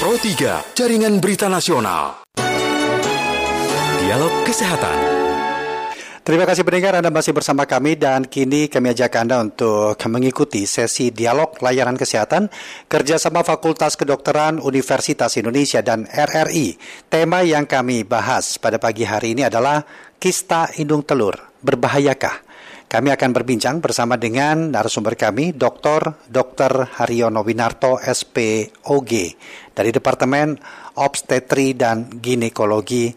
Pro 3, Jaringan Berita Nasional. Dialog Kesehatan. Terima kasih pendengar Anda masih bersama kami dan kini kami ajak Anda untuk mengikuti sesi dialog layanan kesehatan kerjasama Fakultas Kedokteran Universitas Indonesia dan RRI. Tema yang kami bahas pada pagi hari ini adalah kista indung telur. Berbahayakah? Kami akan berbincang bersama dengan narasumber kami, Dr. Dr. Haryono Winarto, SPOG, dari Departemen Obstetri dan Ginekologi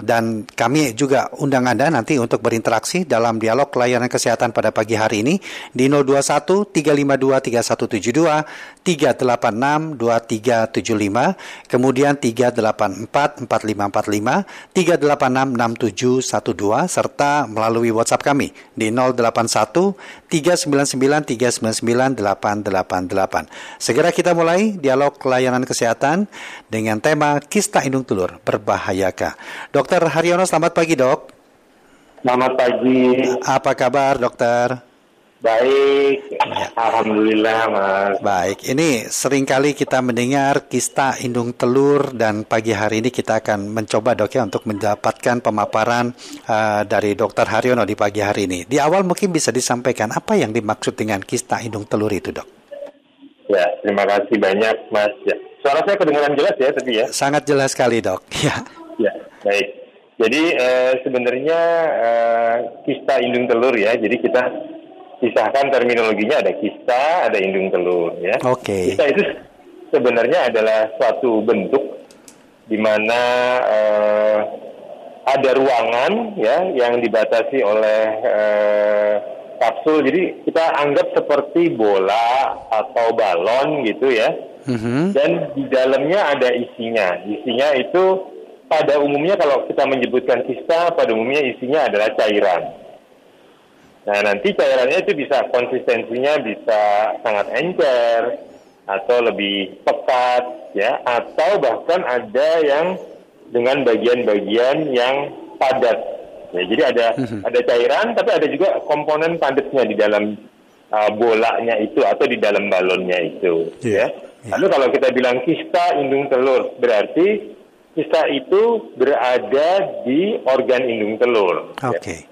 dan kami juga undang Anda nanti untuk berinteraksi dalam dialog layanan kesehatan pada pagi hari ini di 021 352 3172 386 2375 kemudian 384 4545 386 6712 serta melalui WhatsApp kami di 081 399 399 888. Segera kita mulai dialog layanan kesehatan dengan tema kista indung telur berbahayakah. Dokter Haryono, selamat pagi dok. Selamat pagi. Apa kabar dokter? Baik, ya. Alhamdulillah mas. Baik, ini sering kali kita mendengar kista indung telur dan pagi hari ini kita akan mencoba dok ya untuk mendapatkan pemaparan uh, dari dokter Haryono di pagi hari ini. Di awal mungkin bisa disampaikan apa yang dimaksud dengan kista indung telur itu dok? Ya, terima kasih banyak mas. Ya. Suara saya kedengaran jelas ya tapi ya? Sangat jelas sekali dok. Ya. Ya, baik. Jadi eh, sebenarnya eh, kista indung telur ya. Jadi kita pisahkan terminologinya ada kista, ada indung telur ya. Oke. Okay. Kista itu sebenarnya adalah suatu bentuk di mana eh, ada ruangan ya yang dibatasi oleh eh, kapsul. Jadi kita anggap seperti bola atau balon gitu ya. Mm -hmm. Dan di dalamnya ada isinya. Isinya itu pada umumnya kalau kita menyebutkan kista, pada umumnya isinya adalah cairan. Nah, nanti cairannya itu bisa konsistensinya bisa sangat encer atau lebih pekat ya, atau bahkan ada yang dengan bagian-bagian yang padat. Ya, jadi ada mhm. ada cairan tapi ada juga komponen padatnya di dalam uh, bolanya itu atau di dalam balonnya itu yeah. ya. Yeah. Lalu kalau kita bilang kista indung telur berarti kista itu berada di organ indung telur. Oke. Okay. Ya.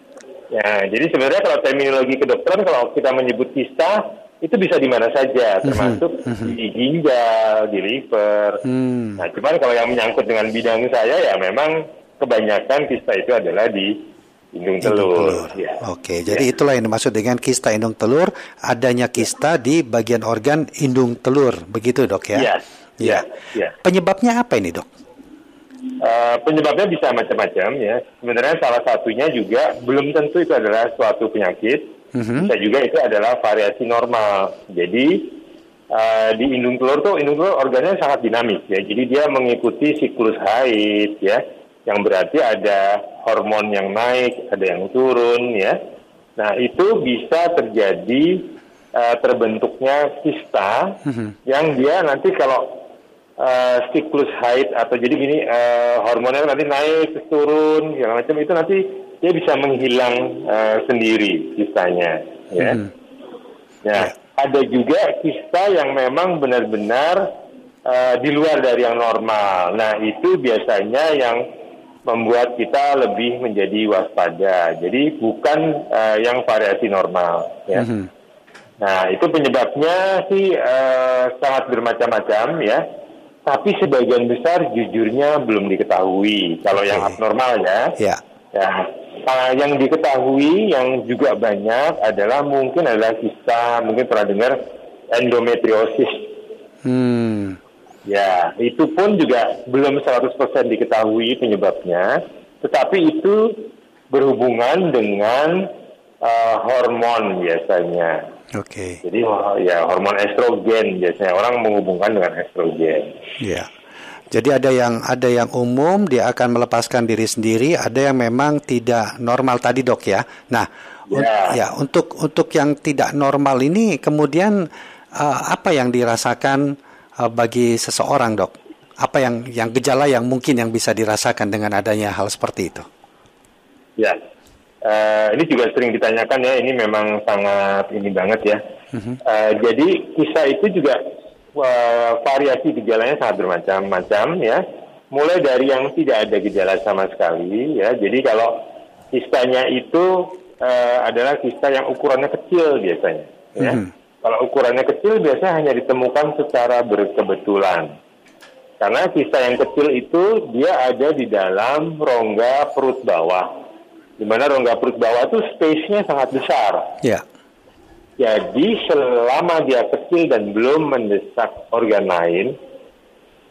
Ya, jadi sebenarnya kalau terminologi kedokteran kalau kita menyebut kista itu bisa di mana saja, mhm, termasuk mm -hmm. di ginjal, di liver. Mm. Nah, cuman kalau yang menyangkut dengan bidang saya ya memang kebanyakan kista itu adalah di indung telur. telur. Ya. Oke, jadi ya. itulah yang dimaksud dengan kista indung telur, adanya kista di bagian organ indung telur, begitu dok ya? Iya. Ya. ya. Penyebabnya apa ini dok? Uh, penyebabnya bisa macam-macam ya. Sebenarnya salah satunya juga belum tentu itu adalah suatu penyakit. Mm-hmm. Bisa juga itu adalah variasi normal. Jadi uh, di indung telur tuh indung telur organnya sangat dinamis ya. Jadi dia mengikuti siklus haid ya. Yang berarti ada hormon yang naik, ada yang turun ya. Nah itu bisa terjadi uh, terbentuknya kista mm-hmm. yang dia nanti kalau uh, siklus haid atau jadi gini uh, hormonnya nanti naik turun segala macam itu nanti dia bisa menghilang uh, sendiri kistanya ya. Hmm. Ya, ada juga kista yang memang benar-benar uh, di luar dari yang normal. Nah, itu biasanya yang membuat kita lebih menjadi waspada. Jadi bukan uh, yang variasi normal ya. Hmm. Nah, itu penyebabnya sih uh, sangat bermacam-macam ya tapi sebagian besar jujurnya belum diketahui. Kalau okay. yang abnormal ya, ya. ya uh, yang diketahui yang juga banyak adalah mungkin adalah kista, mungkin pernah dengar endometriosis. Hmm. Ya, itu pun juga belum 100% diketahui penyebabnya, tetapi itu berhubungan dengan uh, hormon biasanya. Oke. Okay. Jadi ya hormon estrogen biasanya orang menghubungkan dengan estrogen. Iya. Jadi ada yang ada yang umum dia akan melepaskan diri sendiri, ada yang memang tidak normal tadi dok ya. Nah, ya, un ya untuk untuk yang tidak normal ini kemudian uh, apa yang dirasakan uh, bagi seseorang dok? Apa yang yang gejala yang mungkin yang bisa dirasakan dengan adanya hal seperti itu? Ya, Uh, ini juga sering ditanyakan ya, ini memang sangat ini banget ya. Uh-huh. Uh, jadi kisah itu juga uh, variasi gejalanya sangat bermacam-macam ya. Mulai dari yang tidak ada gejala sama sekali ya. Jadi kalau kistanya itu uh, adalah kista yang ukurannya kecil biasanya ya. -hmm. Kalau ukurannya kecil biasanya hanya ditemukan secara berkebetulan. Karena kista yang kecil itu dia ada di dalam rongga perut bawah. Di mana rongga perut bawah itu space-nya sangat besar. Ya. Jadi selama dia kecil dan belum mendesak organ lain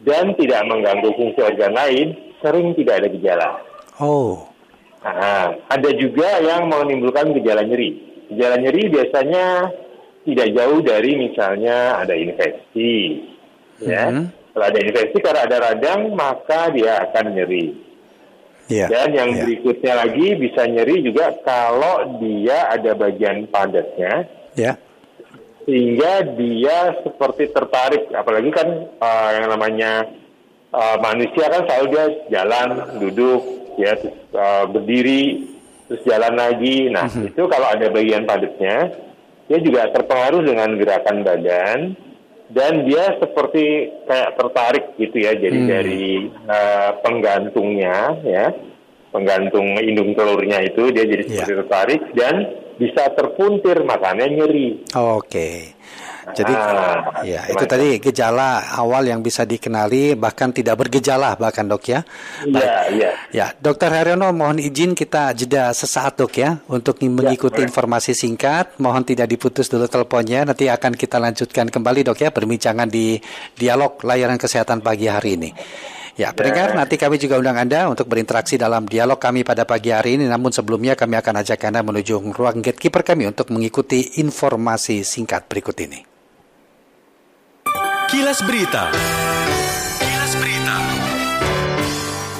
dan tidak mengganggu fungsi organ lain, sering tidak ada gejala. Oh. Nah, ada juga yang menimbulkan gejala nyeri. Gejala nyeri biasanya tidak jauh dari misalnya ada infeksi, ya. Mm -hmm. Kalau ada infeksi karena ada radang maka dia akan nyeri. Yeah. Dan yang yeah. berikutnya lagi bisa nyeri juga kalau dia ada bagian padatnya ya. Sehingga dia seperti tertarik, apalagi kan uh, yang namanya uh, manusia kan selalu dia jalan, duduk, ya, terus uh, berdiri, terus jalan lagi. Nah, mm -hmm. itu kalau ada bagian padatnya, dia juga terpengaruh dengan gerakan badan dan dia seperti kayak tertarik gitu ya jadi hmm. dari uh, penggantungnya ya penggantung indung telurnya itu dia jadi seperti yeah. tertarik dan bisa terpuntir makanya nyeri. Oke. Okay. Jadi ah, ya itu tadi gejala awal yang bisa dikenali bahkan tidak bergejala bahkan dok ya. Iya iya. Ya dokter Haryono mohon izin kita jeda sesaat dok ya untuk iya, mengikuti ya, informasi singkat. Mohon tidak diputus dulu teleponnya nanti akan kita lanjutkan kembali dok ya perbincangan di dialog layanan kesehatan pagi hari ini. Ya, pendengar, nanti kami juga undang Anda untuk berinteraksi dalam dialog kami pada pagi hari ini. Namun sebelumnya kami akan ajak Anda menuju ruang gatekeeper kami untuk mengikuti informasi singkat berikut ini. Kilas Berita. Kilas Berita.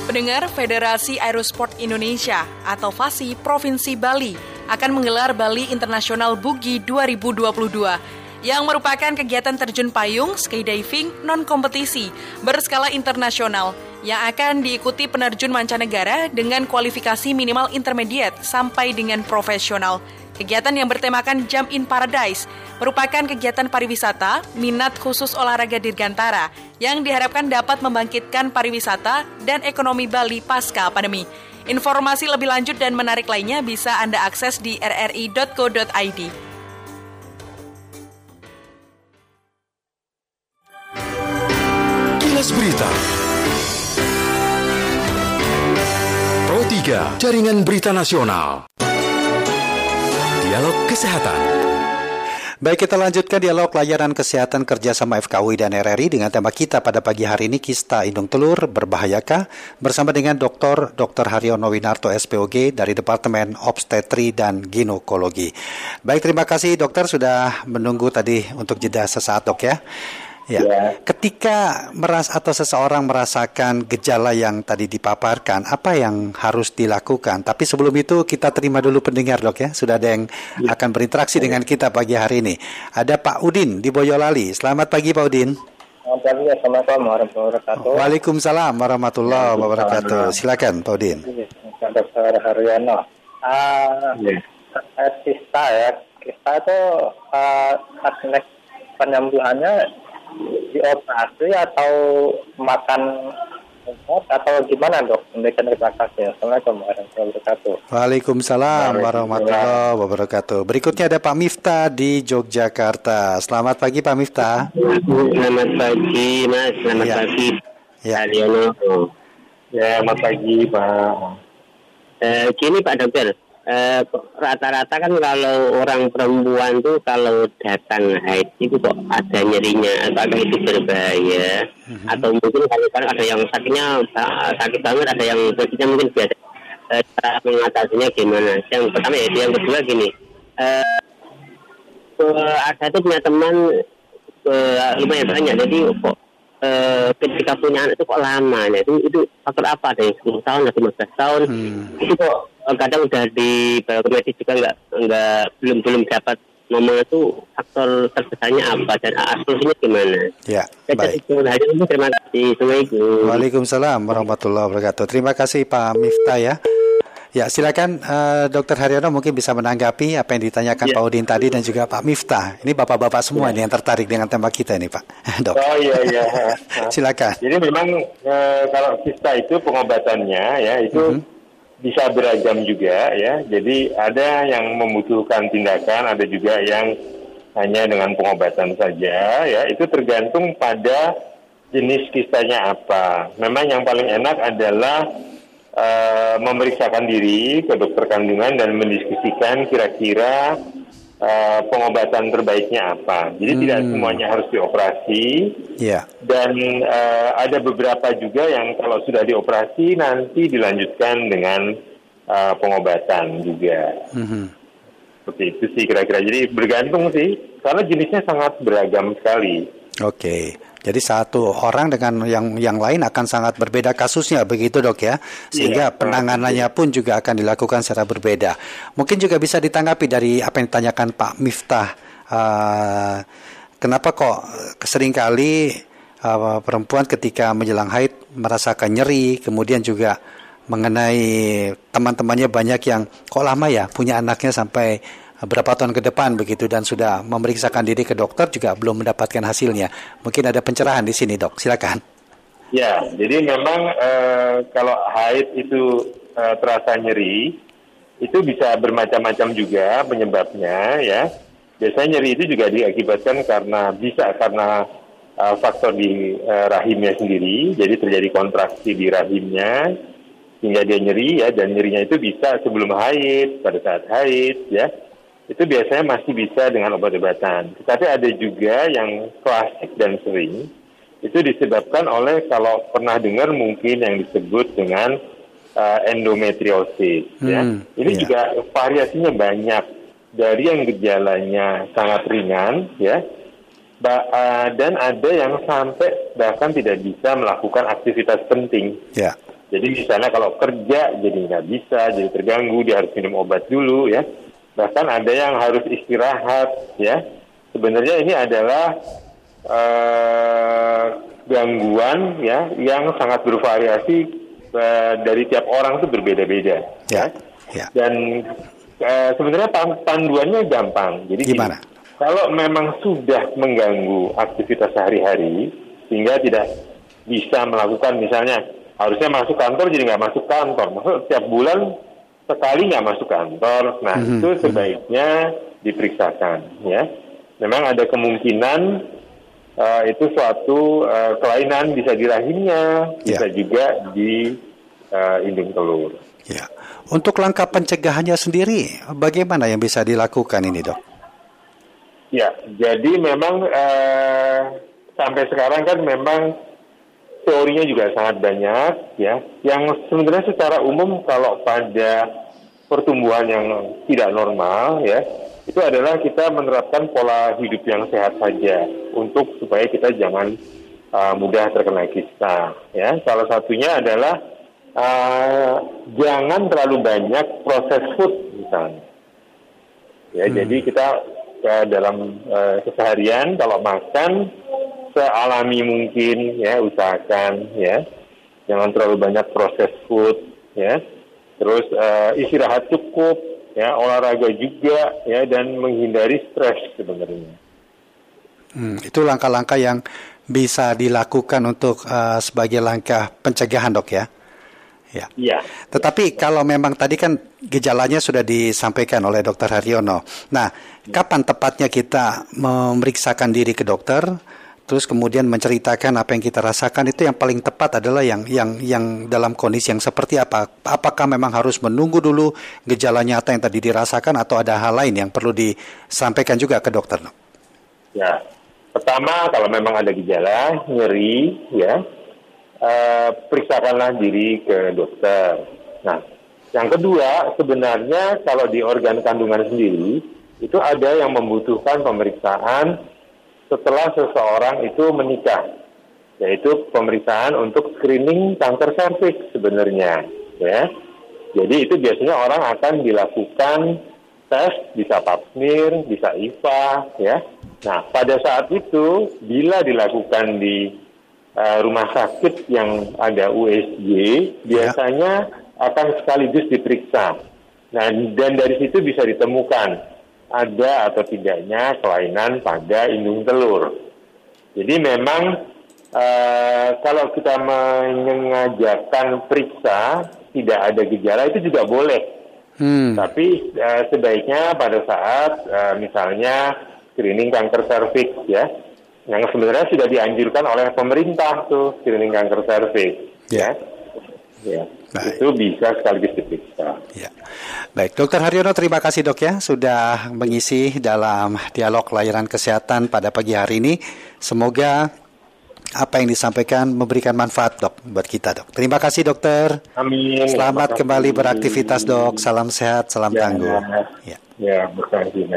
Pendengar Federasi Aerosport Indonesia atau FASI Provinsi Bali akan menggelar Bali International Bugi 2022 yang merupakan kegiatan terjun payung skydiving non-kompetisi berskala internasional yang akan diikuti penerjun mancanegara dengan kualifikasi minimal intermediate sampai dengan profesional. Kegiatan yang bertemakan Jump in Paradise merupakan kegiatan pariwisata minat khusus olahraga dirgantara yang diharapkan dapat membangkitkan pariwisata dan ekonomi Bali pasca pandemi. Informasi lebih lanjut dan menarik lainnya bisa Anda akses di rri.co.id. Kilas Berita. Pro 3, Jaringan Berita Nasional. Dialog Kesehatan. Baik, kita lanjutkan dialog layanan kesehatan kerjasama FKUI dan RRI dengan tema kita pada pagi hari ini, Kista Indung Telur Berbahayakah? Bersama dengan Dr. Dr. Haryono Winarto SPOG dari Departemen Obstetri dan Ginekologi. Baik, terima kasih dokter sudah menunggu tadi untuk jeda sesaat dok ya. Ya. ya. Ketika meras atau seseorang merasakan gejala yang tadi dipaparkan, apa yang harus dilakukan? Tapi sebelum itu kita terima dulu pendengar dok ya. Sudah ada yang ya. akan berinteraksi ya. dengan kita pagi hari ini. Ada Pak Udin di Boyolali. Selamat pagi Pak Udin. Selamat pagi, Assalamualaikum warahmatullahi wabarakatuh. Waalaikumsalam warahmatullahi wabarakatuh. Silakan Pak Udin. Dokter Haryono. Uh, ya. Kista ya, kista itu uh, teknik penyembuhannya dioperasi atau makan atau gimana dok? Memberikan terima kasih. Assalamualaikum warahmatullahi wabarakatuh. Waalaikumsalam warahmatullahi wabarakatuh. Berikutnya ada Pak Miftah di Yogyakarta. Selamat pagi Pak Miftah. Selamat pagi Mas. Selamat ya. pagi. Ya. Aliono. Ya, selamat pagi Pak. Eh, gini Pak Dokter, Eh, rata-rata kan kalau orang perempuan tuh kalau datang haid itu kok ada nyerinya apakah itu berbahaya mm-hmm. atau mungkin kalau ada yang sakitnya sakit banget ada yang sakitnya mungkin biasa eh, cara mengatasinya gimana yang pertama ya yang kedua gini eh, ada tuh punya teman eh, lumayan banyak jadi kok eh, ketika punya anak itu kok lama ya itu itu faktor apa ada yang 10 tahun atau 15 tahun hmm. itu kok eh, kadang udah di medis juga nggak nggak belum belum dapat nomor itu faktor terbesarnya apa dan solusinya gimana? Ya, baik. Terima kasih. Assalamualaikum. Waalaikumsalam warahmatullahi wabarakatuh. Terima kasih Pak Miftah ya. Ya, silakan uh, Dokter Haryono mungkin bisa menanggapi apa yang ditanyakan ya. Pak Udin tadi dan juga Pak Miftah. Ini bapak-bapak semua ya. nih yang tertarik dengan tema kita ini, Pak. Dok. Oh iya iya. silakan. Jadi memang uh, kalau kista itu pengobatannya ya itu uh mhm. Bisa beragam juga ya. Jadi ada yang membutuhkan tindakan, ada juga yang hanya dengan pengobatan saja ya. Itu tergantung pada jenis kistanya apa. Memang yang paling enak adalah uh, memeriksakan diri ke dokter kandungan dan mendiskusikan kira-kira uh, pengobatan terbaiknya apa. Jadi hmm. tidak semuanya harus dioperasi. Yeah. Dan uh, ada beberapa juga yang kalau sudah dioperasi nanti dilanjutkan dengan uh, pengobatan juga. Hmm. Seperti itu sih kira-kira. Jadi bergantung sih, karena jenisnya sangat beragam sekali. Oke. Okay. Jadi satu orang dengan yang yang lain akan sangat berbeda kasusnya begitu dok ya, sehingga iya, penanganannya pun juga akan dilakukan secara berbeda. Mungkin juga bisa ditanggapi dari apa yang ditanyakan Pak Miftah. Uh, kenapa kok sering kali uh, perempuan ketika menjelang haid merasakan nyeri, kemudian juga mengenai teman-temannya banyak yang kok lama ya punya anaknya sampai berapa tahun ke depan begitu dan sudah memeriksakan diri ke dokter juga belum mendapatkan hasilnya. Mungkin ada pencerahan di sini, Dok. Silakan. Ya, jadi memang e, kalau haid itu e, terasa nyeri, itu bisa bermacam-macam juga penyebabnya ya. Biasanya nyeri itu juga diakibatkan karena bisa karena e, faktor di e, rahimnya sendiri, jadi terjadi kontraksi di rahimnya sehingga dia nyeri ya dan nyerinya itu bisa sebelum haid, pada saat haid ya itu biasanya masih bisa dengan obat-obatan. Tetapi ada juga yang klasik dan sering itu disebabkan oleh kalau pernah dengar mungkin yang disebut dengan uh, endometriosis. Ya. Hmm, ya. Ini yeah. juga variasinya banyak dari yang gejalanya sangat ringan, ya, ba uh, dan ada yang sampai bahkan tidak bisa melakukan aktivitas penting. Yeah. Jadi misalnya kalau kerja jadi nggak bisa, jadi terganggu, dia harus minum obat dulu, ya bahkan ada yang harus istirahat ya. Sebenarnya ini adalah uh, gangguan ya yang sangat bervariasi uh, dari tiap orang itu berbeda-beda. Ya, ya. dan uh, sebenarnya panduannya gampang. Jadi gimana? gini, kalau memang sudah mengganggu aktivitas sehari-hari sehingga tidak bisa melakukan misalnya harusnya masuk kantor jadi nggak masuk kantor. Maksud tiap bulan sekali nggak masuk kantor, nah mm -hmm. itu sebaiknya diperiksakan ya. Memang ada kemungkinan uh, itu suatu uh, kelainan bisa di rahimnya, yeah. bisa juga di uh, indung telur. Ya. Untuk langkah pencegahannya sendiri, bagaimana yang bisa dilakukan ini, dok? Ya, jadi memang uh, sampai sekarang kan memang teorinya juga sangat banyak ya. Yang sebenarnya secara umum kalau pada pertumbuhan yang tidak normal ya itu adalah kita menerapkan pola hidup yang sehat saja untuk supaya kita jangan uh, mudah terkena kista ya. Salah satunya adalah uh, jangan terlalu banyak proses food misalnya. Ya hmm. jadi kita uh, dalam uh, keseharian kalau makan sealami mungkin ya usahakan ya jangan terlalu banyak proses food ya terus uh, istirahat cukup ya olahraga juga ya dan menghindari stres sebenarnya hmm, itu langkah-langkah yang bisa dilakukan untuk uh, sebagai langkah pencegahan dok ya Ya. ya. Tetapi kalau memang tadi kan gejalanya sudah disampaikan oleh Dokter Haryono. Nah, kapan tepatnya kita memeriksakan diri ke dokter? Terus kemudian menceritakan apa yang kita rasakan itu yang paling tepat adalah yang yang yang dalam kondisi yang seperti apa. Apakah memang harus menunggu dulu gejala nyata yang tadi dirasakan atau ada hal lain yang perlu disampaikan juga ke dokter ya pertama kalau memang ada gejala nyeri ya uh, periksakanlah diri ke dokter. Nah yang kedua sebenarnya kalau di organ kandungan sendiri itu ada yang membutuhkan pemeriksaan setelah seseorang itu menikah, yaitu pemeriksaan untuk screening kanker serviks sebenarnya, ya. Jadi itu biasanya orang akan dilakukan tes, bisa pap smear, bisa IVA, ya. Nah, pada saat itu bila dilakukan di uh, rumah sakit yang ada USG, ya. biasanya akan sekaligus diperiksa. Nah, dan dari situ bisa ditemukan ada atau tidaknya kelainan pada indung telur. Jadi memang uh, kalau kita mengajarkan periksa tidak ada gejala itu juga boleh. Hmm. Tapi uh, sebaiknya pada saat uh, misalnya screening kanker serviks ya, yang sebenarnya sudah dianjurkan oleh pemerintah tuh screening kanker serviks yeah. ya Ya, Baik. itu bisa sekaligus. Ya. Baik, Dokter Haryono, terima kasih dok ya sudah mengisi dalam dialog layanan kesehatan pada pagi hari ini. Semoga apa yang disampaikan memberikan manfaat dok buat kita dok. Terima kasih dokter. Amin. Selamat kembali beraktivitas dok. Salam sehat, salam ya, tangguh. Ya, ya berkasih.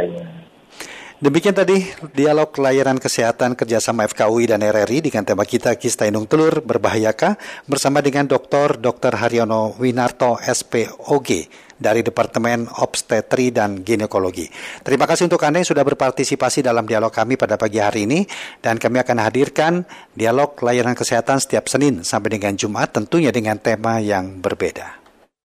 Demikian tadi dialog layanan kesehatan kerjasama FKUI dan RRI dengan tema kita Kista Indung Telur Berbahayakah bersama dengan Dr. Dr. Haryono Winarto SPOG dari Departemen Obstetri dan Ginekologi. Terima kasih untuk Anda yang sudah berpartisipasi dalam dialog kami pada pagi hari ini dan kami akan hadirkan dialog layanan kesehatan setiap Senin sampai dengan Jumat tentunya dengan tema yang berbeda.